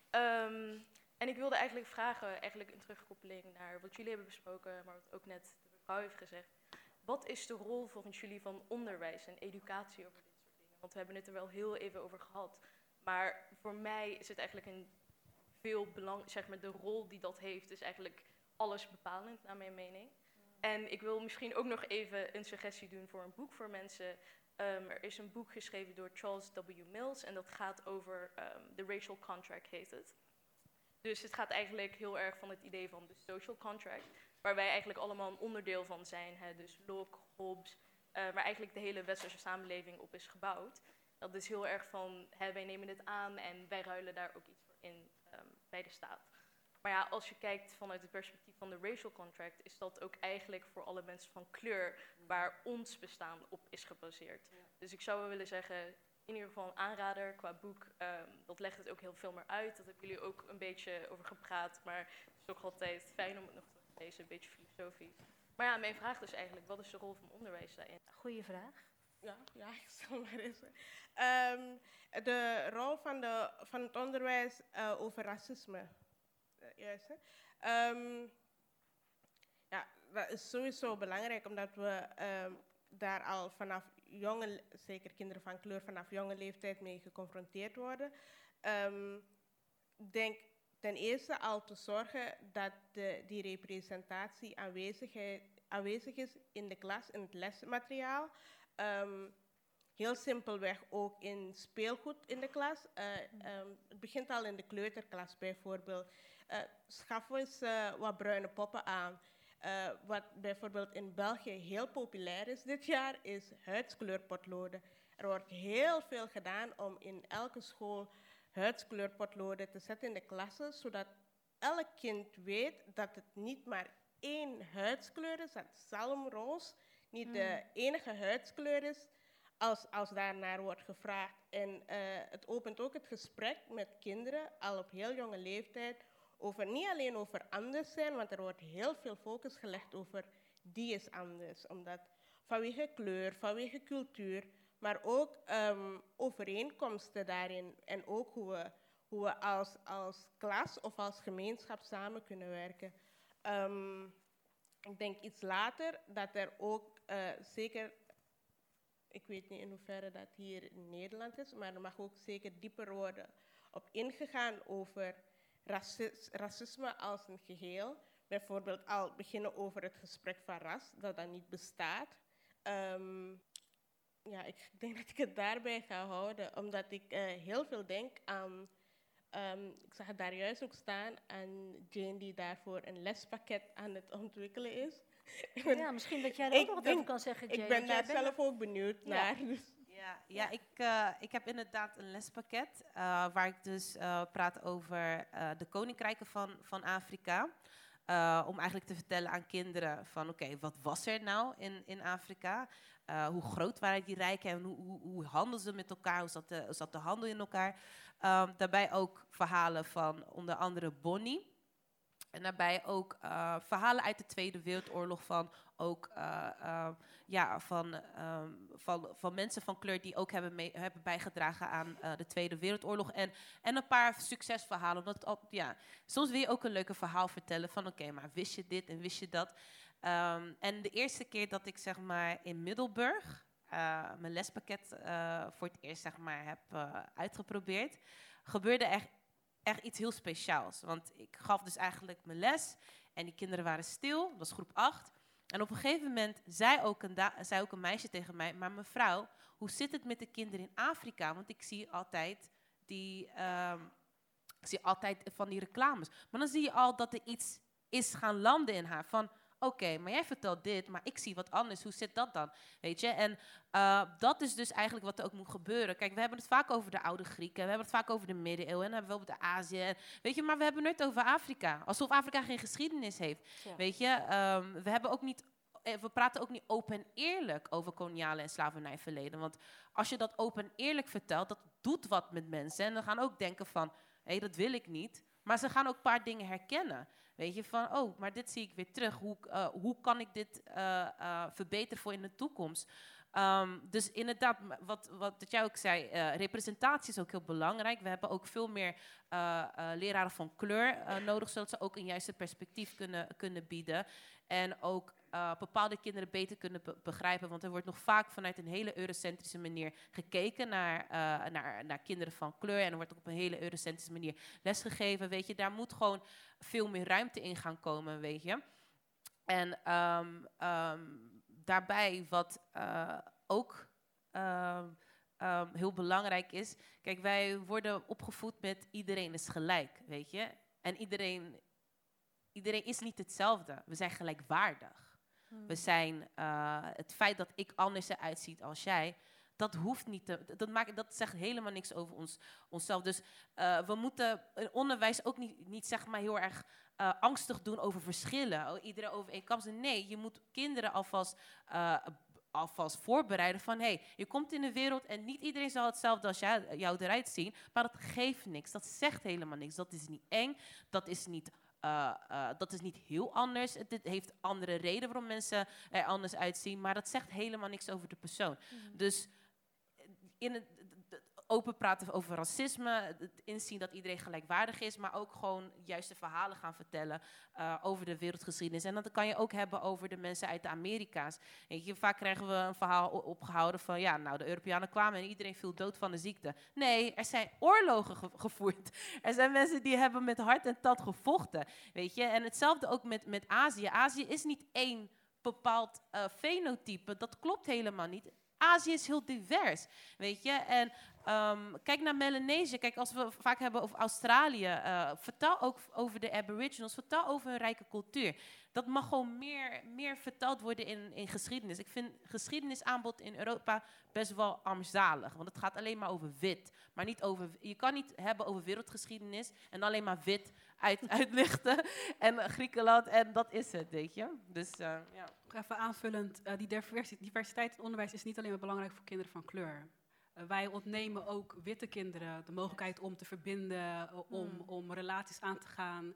Ehm, en ik wilde eigenlijk vragen, eigenlijk een terugkoppeling naar wat jullie hebben besproken, maar wat ook net de mevrouw heeft gezegd. Wat is de rol volgens jullie van onderwijs en educatie over dit soort dingen? Want we hebben het er wel heel even over gehad. Maar voor mij is het eigenlijk een veel belang, zeg maar, de rol die dat heeft, is eigenlijk alles bepalend, naar mijn mening. En ik wil misschien ook nog even een suggestie doen voor een boek voor mensen. Ehm, er is een boek geschreven door Charles W. Mills en dat gaat over ehm, The Racial Contract, heet het. Dus het gaat eigenlijk heel erg van het idee van de social contract, waar wij eigenlijk allemaal een onderdeel van zijn. Hè? Dus Locke, Hobbes, eh, waar eigenlijk de hele westerse samenleving op is gebouwd. Dat is heel erg van, hè, wij nemen het aan en wij ruilen daar ook iets voor in ehm, bij de staat. Maar ja, als je kijkt vanuit het perspectief van de racial contract, is dat ook eigenlijk voor alle mensen van kleur waar ons bestaan op is gebaseerd. Dus ik zou wel willen zeggen, in ieder geval een aanrader qua boek. ehm, dat legt het ook heel veel meer uit. Dat hebben jullie ook een beetje over gepraat. Maar het is ook altijd fijn om het nog te lezen, een beetje filosofisch. Maar ja, mijn vraag is eigenlijk, wat is de rol van onderwijs daarin? Goeie vraag. Ja, ja, ik zal maar eens. Ehm, de rol van, de, van het onderwijs eh, over racisme. Juist? Ehm, ja, dat is sowieso belangrijk, omdat we ehm, daar al vanaf jonge, zeker kinderen van kleur, vanaf jonge leeftijd mee geconfronteerd worden. Ik denk ten eerste al te zorgen dat de, die representatie aanwezig is in de klas, in het lesmateriaal. Heel simpelweg ook in speelgoed in de klas. Eh, het begint al in de kleuterklas bijvoorbeeld. Eh schaf eens eh, wat bruine poppen aan. Eh, wat bijvoorbeeld in België heel populair is dit jaar, is huidskleurpotloden. Er wordt heel veel gedaan om in elke school huidskleurpotloden te zetten in de klassen, zodat elk kind weet dat het niet maar één huidskleur is, dat zalmroos niet de enige huidskleur is, als, als daarnaar wordt gevraagd. En het opent ook het gesprek met kinderen, al op heel jonge leeftijd, over niet alleen over anders zijn, want er wordt heel veel focus gelegd over die is anders. Omdat vanwege kleur, vanwege cultuur, maar ook ehm, overeenkomsten daarin en ook hoe we, hoe we als, als klas of als gemeenschap samen kunnen werken. Ehm, ik denk iets later dat er ook eh, zeker, ik weet niet in hoeverre dat hier in Nederland is, maar er mag ook zeker dieper worden op ingegaan over racisme als een geheel. Bijvoorbeeld al beginnen over het gesprek van ras, dat dat niet bestaat. Ehm, ja, ik denk dat ik het daarbij ga houden, omdat ik eh, heel veel denk aan, ehm, ik zag het daar juist ook staan, aan Jane die daarvoor een lespakket aan het ontwikkelen is. Ja, misschien dat jij er ook nog wat over kan zeggen, Jane. Ik ben daar zelf ook benieuwd Ja. naar. Dus. Ja, ja ik, eh, ik heb inderdaad een lespakket eh, waar ik dus eh, praat over de koninkrijken van, van Afrika. Om eigenlijk te vertellen aan kinderen van oké, wat was er nou in, in Afrika? Hoe groot waren die rijken en hoe, hoe, hoe handelden ze met elkaar? Hoe zat de, hoe zat de handel in elkaar? Ehm, daarbij ook verhalen van onder andere Bonnie. En daarbij ook eh, verhalen uit de Tweede Wereldoorlog van ook eh, eh, ja, van, ehm, van, van mensen van kleur die ook hebben, hebben bijgedragen aan eh, de Tweede Wereldoorlog. En, en een paar succesverhalen. Omdat, al- ja, soms wil je ook een leuke verhaal vertellen van oké, maar wist je dit en wist je dat? Ehm, en de eerste keer dat ik zeg maar in Middelburg mijn lespakket voor het eerst zeg maar heb uitgeprobeerd, gebeurde echt echt iets heel speciaals. Want ik gaf dus eigenlijk mijn les en die kinderen waren stil, dat was groep 8. En op een gegeven moment zei ook, een zei ook een meisje tegen mij, maar mevrouw, hoe zit het met de kinderen in Afrika? Want ik zie altijd die, ehm, ik zie altijd van die reclames. Maar dan zie je al dat er iets is gaan landen in haar. Van, oké, maar jij vertelt dit, maar ik zie wat anders. Hoe zit dat dan? Weet je? En eh, dat is dus eigenlijk wat er ook moet gebeuren. Kijk, we hebben het vaak over de oude Grieken, we hebben het vaak over de middeleeuwen, en dan hebben we het over de Azië. en- Weet je, maar we hebben het nooit over Afrika. Alsof Afrika geen geschiedenis heeft. Ja. Weet je, ehm, we hebben ook niet. eh, We praten ook niet open en eerlijk over koloniale en slavernijverleden. Want als je dat open en eerlijk vertelt, dat doet wat met mensen. En dan gaan ook denken van, hé, dat wil ik niet. Maar ze gaan ook een paar dingen herkennen. Weet je, van, oh, maar dit zie ik weer terug. Hoe, eh, hoe kan ik dit eh, eh, verbeteren voor in de toekomst? Ehm, dus inderdaad, wat, wat dat jij ook zei, representatie is ook heel belangrijk. We hebben ook veel meer leraren van kleur nodig, zodat ze ook een juiste perspectief kunnen, kunnen bieden. En ook eh, bepaalde kinderen beter kunnen be- begrijpen. Want er wordt nog vaak vanuit een hele eurocentrische manier gekeken naar, eh, naar, naar kinderen van kleur. En er wordt ook op een hele eurocentrische manier lesgegeven. Weet je, daar moet gewoon veel meer ruimte in gaan komen, weet je. En ehm, ehm, daarbij wat eh, ook ehm, heel belangrijk is. Kijk, wij worden opgevoed met iedereen is gelijk, weet je. En iedereen, iedereen is niet hetzelfde. We zijn gelijkwaardig. Hmm. We zijn, eh, het feit dat ik anders eruit ziet als jij, dat hoeft niet te, dat, maakt, dat zegt helemaal niks over ons, onszelf. Dus eh, we moeten in onderwijs ook niet, niet zeg maar heel erg eh, angstig doen over verschillen. Oh, iedereen over één kam. Nee, je moet kinderen alvast, alvast voorbereiden van... hé, hey, je komt in de wereld en niet iedereen zal hetzelfde als jou, jou eruit zien. Maar dat geeft niks, dat zegt helemaal niks. Dat is niet eng, dat is niet... eh, eh, dat is niet heel anders. Het, het heeft andere redenen waarom mensen er anders uitzien. Maar dat zegt helemaal niks over de persoon. Dus in het, open praten over racisme, het inzien dat iedereen gelijkwaardig is, maar ook gewoon juiste verhalen gaan vertellen eh, over de wereldgeschiedenis. En dat kan je ook hebben over de mensen uit de Amerika's. Weet je, vaak krijgen we een verhaal opgehouden van, ja, nou, de Europeanen kwamen en iedereen viel dood van de ziekte. Nee, er zijn oorlogen ge- gevoerd. Er zijn mensen die hebben met hart en tand gevochten, weet je. En hetzelfde ook met, met Azië. Azië is niet één bepaald eh, fenotype. Dat klopt helemaal niet. Azië is heel divers, weet je. En ehm, kijk naar Melanesië. Kijk, als we vaak hebben over Australië, eh, vertel ook over de Aboriginals, vertel over hun rijke cultuur. Dat mag gewoon meer, meer verteld worden in, in geschiedenis. Ik vind geschiedenisaanbod in Europa best wel armzalig, want het gaat alleen maar over wit, maar niet over. Je kan niet hebben over wereldgeschiedenis en alleen maar wit uit, uitlichten en eh, Griekenland en dat is het, weet je. Dus eh, ja. Even aanvullend, eh, die diversi- diversiteit in het onderwijs is niet alleen maar belangrijk voor kinderen van kleur. Wij ontnemen ook witte kinderen de mogelijkheid om te verbinden, om, Hmm. om relaties aan te gaan.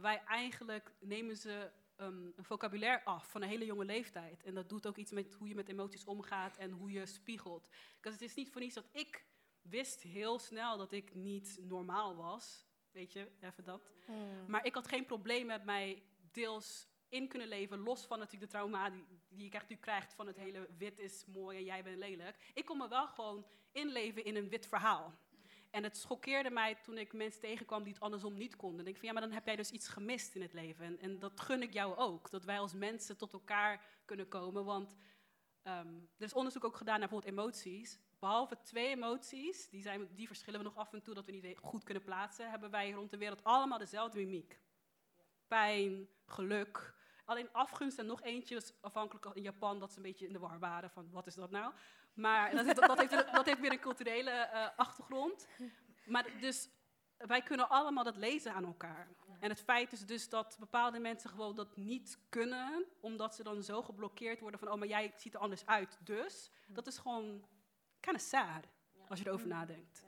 Wij eigenlijk nemen ze ehm, een vocabulaire af van een hele jonge leeftijd. En dat doet ook iets met hoe je met emoties omgaat en hoe je spiegelt. Dus het is niet voor niets dat ik wist heel snel dat ik niet normaal was. Weet je, even dat. Hmm. Maar ik had geen probleem met mij deels in kunnen leven, los van natuurlijk de trauma die, die je krijgt, nu krijgt van het hele wit is mooi en jij bent lelijk. Ik kon me wel gewoon inleven in een wit verhaal. En het schokkeerde mij toen ik mensen tegenkwam die het andersom niet konden. Denk ik van ja, maar dan heb jij dus iets gemist in het leven. En, en dat gun ik jou ook, dat wij als mensen tot elkaar kunnen komen. Want ehm, er is onderzoek ook gedaan naar bijvoorbeeld emoties. Behalve twee emoties, die, zijn, die verschillen we nog af en toe dat we niet goed kunnen plaatsen, hebben wij rond de wereld allemaal dezelfde mimiek. Pijn, geluk. Alleen afgunst en nog eentje afhankelijk in Japan dat ze een beetje in de war waren van wat is dat nou. Maar dat, heeft- dat, heeft, dat heeft weer een culturele eh, achtergrond. Maar dus wij kunnen allemaal dat lezen aan elkaar. En het feit is dus dat bepaalde mensen gewoon dat niet kunnen, omdat ze dan zo geblokkeerd worden van, oh, maar jij ziet er anders uit. Dus dat is gewoon kind of sad, als je erover nadenkt.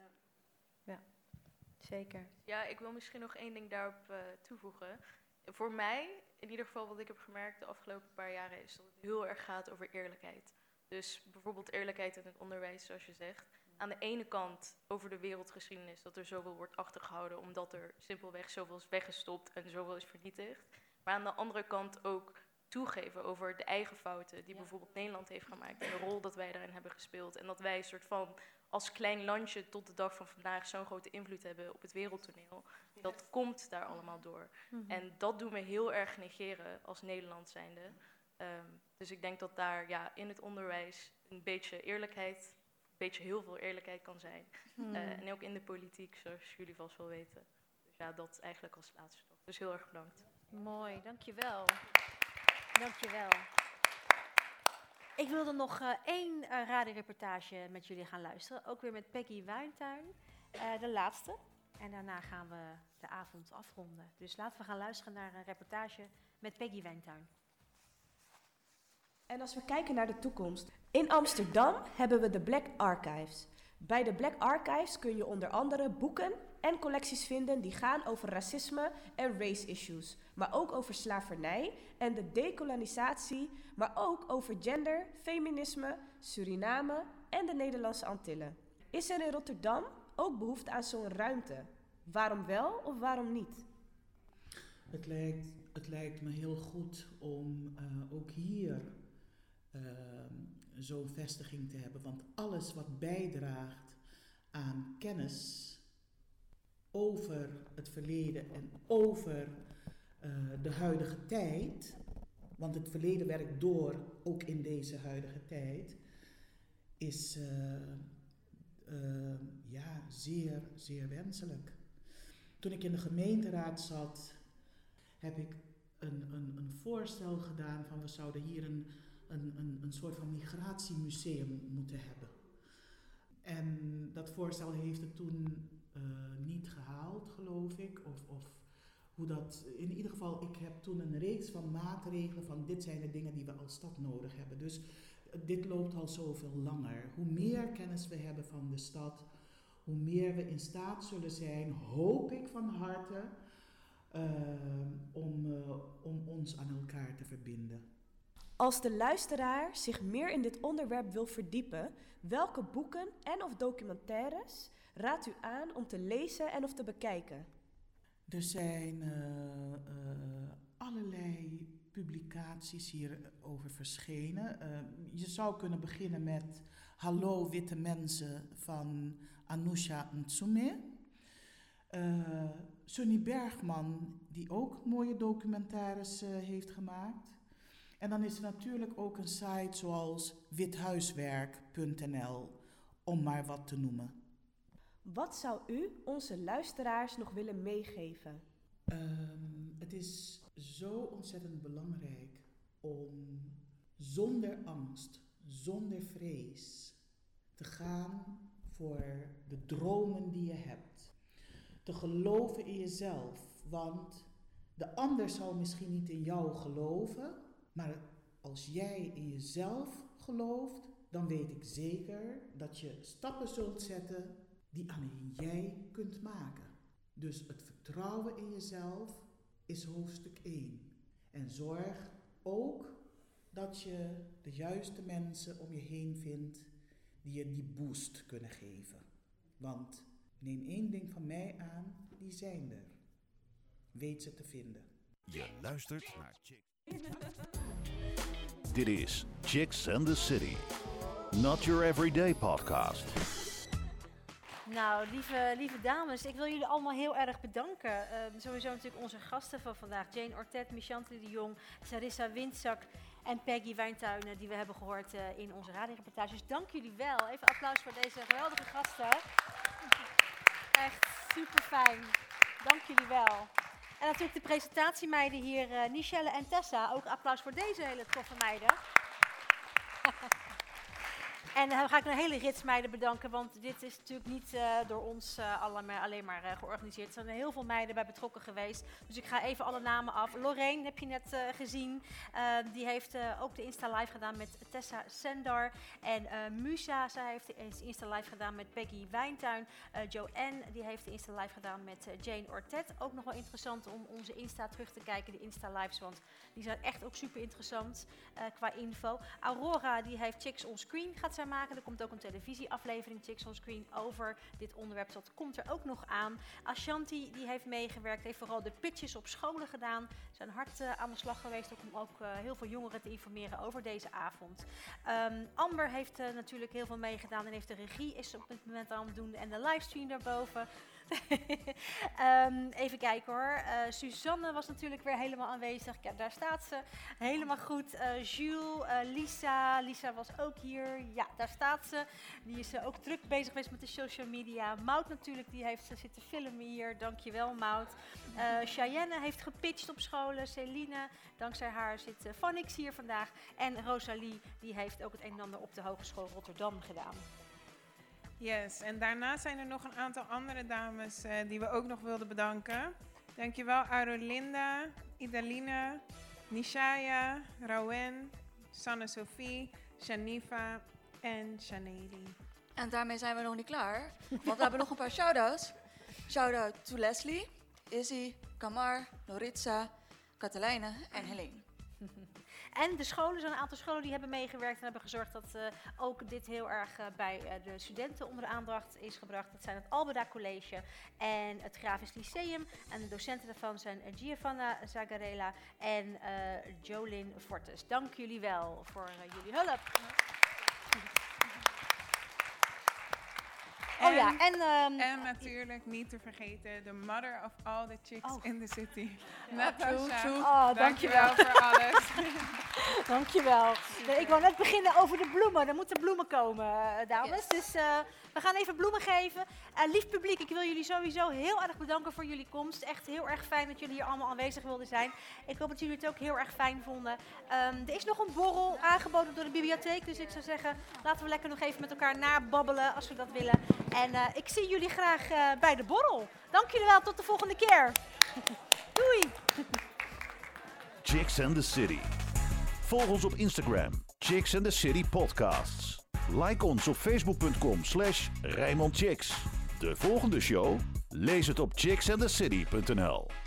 Zeker. Ja, ik wil misschien nog één ding daarop eh, toevoegen. Voor mij, in ieder geval wat ik heb gemerkt de afgelopen paar jaren, is dat het heel erg gaat over eerlijkheid. Dus bijvoorbeeld eerlijkheid in het onderwijs, zoals je zegt. Aan de ene kant over de wereldgeschiedenis, dat er zoveel wordt achtergehouden, omdat er simpelweg zoveel is weggestopt en zoveel is vernietigd. Maar aan de andere kant ook toegeven over de eigen fouten die bijvoorbeeld Nederland heeft gemaakt en de rol dat wij daarin hebben gespeeld. En dat wij een soort van als klein landje tot de dag van vandaag zo'n grote invloed hebben op het wereldtoneel. Dat komt daar allemaal door. Mhm. En dat doen we heel erg negeren als Nederland zijnde. Ehm, dus ik denk dat daar ja, in het onderwijs een beetje eerlijkheid, een beetje heel veel eerlijkheid kan zijn. Hmm. Eh, en ook in de politiek, zoals jullie vast wel weten. Dus ja, dat eigenlijk als laatste. Dus heel erg bedankt. Mooi, dankjewel. Dankjewel. Ik wilde nog eh, één eh, radioreportage met jullie gaan luisteren. Ook weer met Peggy Wijntuin. Eh, de laatste. En daarna gaan we de avond afronden. Dus laten we gaan luisteren naar een reportage met Peggy Wijntuin. En als we kijken naar de toekomst. In Amsterdam hebben we de Black Archives. Bij de Black Archives kun je onder andere boeken en collecties vinden die gaan over racisme en race issues. Maar ook over slavernij en de dekolonisatie. Maar ook over gender, feminisme, Suriname en de Nederlandse Antillen. Is er in Rotterdam ook behoefte aan zo'n ruimte? Waarom wel of waarom niet? Het lijkt, het lijkt me heel goed om eh, ook hier ehm, zo'n vestiging te hebben. Want alles wat bijdraagt aan kennis over het verleden en over eh, de huidige tijd. Want het verleden werkt door, ook in deze huidige tijd. Is eh, eh, ja, zeer, zeer wenselijk. Toen ik in de gemeenteraad zat, heb ik een, een, een voorstel gedaan van we zouden hier een, een, een, een soort van migratiemuseum moeten hebben. En dat voorstel heeft het toen uh, niet gehaald, geloof ik. Of, of hoe dat, in ieder geval, ik heb toen een reeks van maatregelen van dit zijn de dingen die we als stad nodig hebben. Dus dit loopt al zoveel langer. Hoe meer kennis we hebben van de stad, hoe meer we in staat zullen zijn, hoop ik van harte, uh, om, om ons aan elkaar te verbinden. Als de luisteraar zich meer in dit onderwerp wil verdiepen, welke boeken en of documentaires raadt u aan om te lezen en of te bekijken? Er zijn uh, allerlei publicaties hierover verschenen. je zou kunnen beginnen met Hallo Witte Mensen van Anusha Ntsume. Sunny Bergman, die ook mooie documentaires heeft gemaakt. En dan is er natuurlijk ook een site zoals withuiswerk.nl, om maar wat te noemen. Wat zou u onze luisteraars nog willen meegeven? Um, het is zo ontzettend belangrijk om zonder angst, zonder vrees te gaan voor de dromen die je hebt. Te geloven in jezelf, want de ander zal misschien niet in jou geloven, maar als jij in jezelf gelooft, dan weet ik zeker dat je stappen zult zetten die alleen jij kunt maken. Dus het vertrouwen in jezelf is hoofdstuk 1. En zorg ook dat je de juiste mensen om je heen vindt die je die boost kunnen geven. Want neem één ding van mij aan, die zijn er. Weet ze te vinden. Je luistert naar Chicks. Dit is Chicks and the City. Not your everyday podcast. Nou, lieve, lieve dames, ik wil jullie allemaal heel erg bedanken. Uh, sowieso natuurlijk onze gasten van vandaag. Jane Ortet, Michanthe de Jong, Sarissa Windzak en Peggy Wijntuinen, die we hebben gehoord uh, in onze radioreportages. Dank jullie wel. Even applaus voor deze geweldige gasten. Echt super fijn. Dank jullie wel. En natuurlijk de presentatiemeiden hier, uh, Michelle en Tessa. Ook applaus voor deze hele toffe meiden. En dan ga ik een hele rits meiden bedanken, want dit is natuurlijk niet uh, door ons uh, allemaal, alleen maar uh, georganiseerd. Er zijn heel veel meiden bij betrokken geweest. Dus ik ga even alle namen af. Lorraine heb je net gezien. die heeft ook de Insta Live gedaan met Tessa Sendar. En Musa, zij heeft de Insta Live gedaan met Peggy Wijntuin. Joanne, die heeft de Insta Live gedaan met Jane Ortet. Ook nog wel interessant om onze Insta terug te kijken, de Insta Lives, want die zijn echt ook super interessant qua info. Aurora, die heeft Chicks on Screen, gaat maken. Er komt ook een televisieaflevering Chicks on Screen over dit onderwerp. Dat komt er ook nog aan. Ashanti die heeft meegewerkt, heeft vooral de pitches op scholen gedaan. Zijn hard uh, aan de slag geweest om ook uh, heel veel jongeren te informeren over deze avond. Um, Amber heeft uh, natuurlijk heel veel meegedaan en heeft de regie is op dit moment aan het doen en de livestream daarboven. Um, even kijken hoor. Uh, Suzanne was natuurlijk weer helemaal aanwezig. Ja, daar staat ze. Helemaal goed. Uh, Jules, uh, Lisa. Lisa was ook hier. Ja, daar staat ze. Die is ook druk bezig geweest met de social media. Mout natuurlijk, die heeft zitten filmen hier. Dankjewel, Mout. Cheyenne heeft gepitcht op scholen. Celine, dankzij haar zit Vanix hier vandaag. En Rosalie, die heeft ook het een en ander op de Hogeschool Rotterdam gedaan. Yes, en daarna zijn er nog een aantal andere dames uh, die we ook nog wilden bedanken. Dankjewel Arolinda, Idaline, Nishaya, Rawen, Sanne Sophie, Shanifa en Shaneli. En daarmee zijn we nog niet klaar, want we hebben nog een paar shout-outs. Shout-out to Leslie, Izzy, Kamar, Loritza, Katelijne en Helene. En de scholen, een aantal scholen die hebben meegewerkt en hebben gezorgd dat uh, ook dit heel erg uh, bij uh, de studenten onder de aandacht is gebracht. Dat zijn het Albeda College en het Grafisch Lyceum. En de docenten daarvan zijn Giovanna Zagarella en Jolyn Fortes. Dank jullie wel voor jullie hulp. Oh ja, en... ehm, en natuurlijk niet te vergeten, de mother of all the chicks Oh. in the city. true, Natasha, true. Oh, dankjewel dankjewel. voor alles. Dankjewel. Nee, ik wou net beginnen over de bloemen. Er moeten bloemen komen, eh, dames. Dus eh, we gaan even bloemen geven. Eh, lief publiek, ik wil jullie sowieso heel erg bedanken voor jullie komst. Echt heel erg fijn dat jullie hier allemaal aanwezig wilden zijn. Ik hoop dat jullie het ook heel erg fijn vonden. Ehm, er is nog een borrel aangeboden door de bibliotheek. Dus ik zou zeggen, laten we lekker nog even met elkaar nababbelen als we dat willen. En eh, ik zie jullie graag eh, bij de borrel. Dank jullie wel, tot de volgende keer. Doei! Chicks and the City. Volg ons op Instagram, Chicks and the City Podcasts. Like ons op facebook.com slash. De volgende show? Lees het op chicksandthecity.nl.